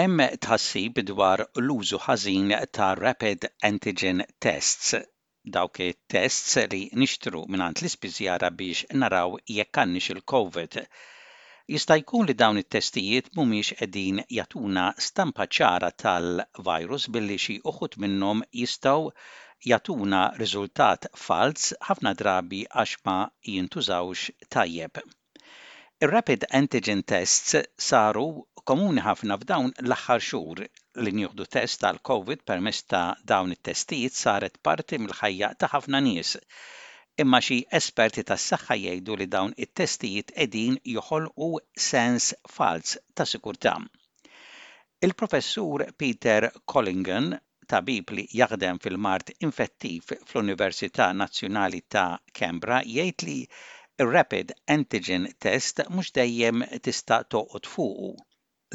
Hemm tħassib dwar l-użu ħażin ta' rapid antigen tests, dawk it-tests li nixtru mingħand l-ispiżjara biex naraw jekk għandniex il-Covid. Jista' jkun li dawn it-testijiet mhumiex qegħdin jagħtuna stampa ċara tal-virus billi xi uħud minnhom jistgħu jagħtuna riżultat falz ħafna drabi għax ma jintużawx tajjeb. Ir-rapid antigen tests saru komuni ħafna f'dawn l-aħħar xhur. Li nieħdu test għall-Covid permezz ta' dawn it-testijiet saret parti mill-ħajja ta' ħafna nies. Imma xi esperti tas-saħħa jgħidu li dawn it-testijiet qegħdin joħolqu sens falz ta' sikurtà. Il-Professur Peter Collingan, tabib li jaħdem fil-mard infettiv fl-Università Nazzjonali ta' Canberra jgħid li r-rapid antigen test mhux dejjem tista' toqgħod fuqu.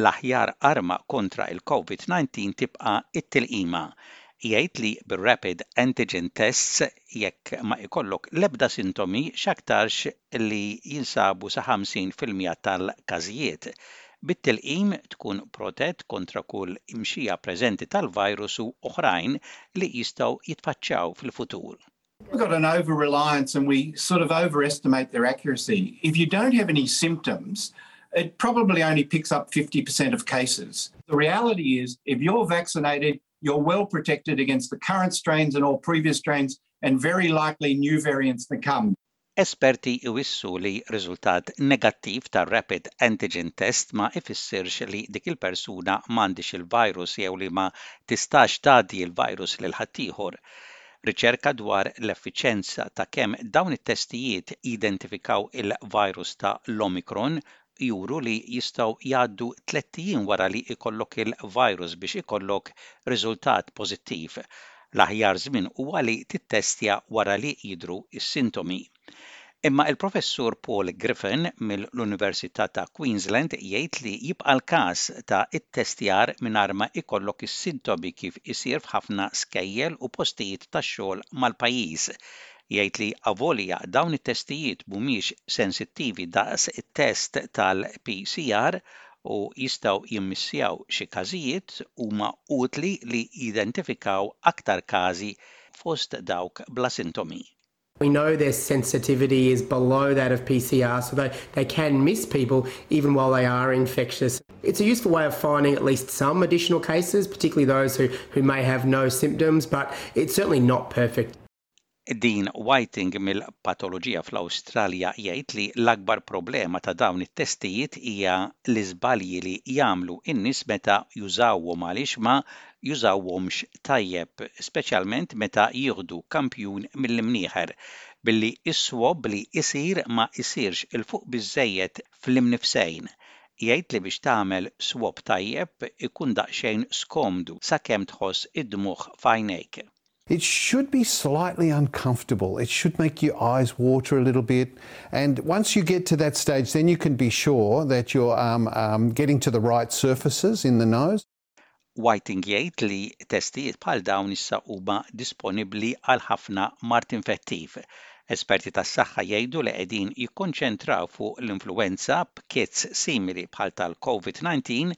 l-aħjar arma kontra il-Covid-19 tibqa' t-tilqima. Jgħid li bir-rapid antigen tests jekk ma ikollok l-ebda sintomi x'aktarx li jinsabu sa 50 fil-mija tal-każijiet. Bit-tilqim tkun protett kontra kull imxija preżenti tal-virus u oħrajn li jistgħu jitfaċċaw fil-futur. We've got an over reliance and we sort of overestimate their accuracy. If you don't have any symptoms, it probably only picks up 50% of cases. The reality is, if you're vaccinated, you're well protected against the current strains and all previous strains and very likely new variants to come. Esperti jwissu li riżultat negattiv tar-rapid antigen test ma jfissirx li dik il-persuna ma għandhiex il-virus jew li ma tistax tgħaddi l-virus lil ħaddieħor. Riċerka dwar l-effiċjenza ta' kemm dawn it-testijiet jidentifikaw il-virus ta' l-Omicron juru li jistgħu jgħaddu tlett ijiem wara li jkollok il-virus biex ikollok riżultat pożittiv. L-aħjar żmien huwa li tittestja wara li jidhru s-sintomi. Imma il-Professur Paul Griffin mill-Università ta' Queensland jgħid li jibqa' l-każ ta' ittestjar mingħajr ma jkollok is-sintomi kif isir f'ħafna skejjel u postijiet tax-xogħol mal-pajjiż jgħid li avolja dawn it-testijiet mhumiex sensittivi daqs it-test tal-PCR u jistgħu jimmissjaw xi każijiet, huma utli li jidentifikaw aktar każi fost dawk bla sintomi. We know their sensitivity is below that of PCR so they they can miss people even while they are infectious. It's a useful way of finding at least some additional cases, particularly those who who may have no symptoms, but it's certainly not perfect. Dean Whiting mill-patoloġija fl-Awstralja jgħid li l-akbar problema ta' dawn it-testijiet hija l-iżbalji li jagħmlu n-nies meta jużawhom għaliex ma jużawhomx tajjeb, speċjalment meta jieħdu kampjun mill-imnieħer, billi s-swab li jsir ma jsirx 'il fuq biżżejjed fl-imnifsejn. Jgħid li biex tagħmel swab tajjeb ikun daqsxejn skomdu sakemm tħoss id-dmugħ f'għajnejk. It should be slightly uncomfortable, it should make your eyes water a little bit and once you get to that stage then you can be sure that you're um um getting to the right surfaces in the nose. Whiting jgħid li testijiet bħal dawn issa huma disponibbli għal ħafna mard infettiv. Esperti tas-saħħa jgħidu li qegħdin jikkonċentraw fuq l-influwenza b'kits simili bħal tal-Covid 19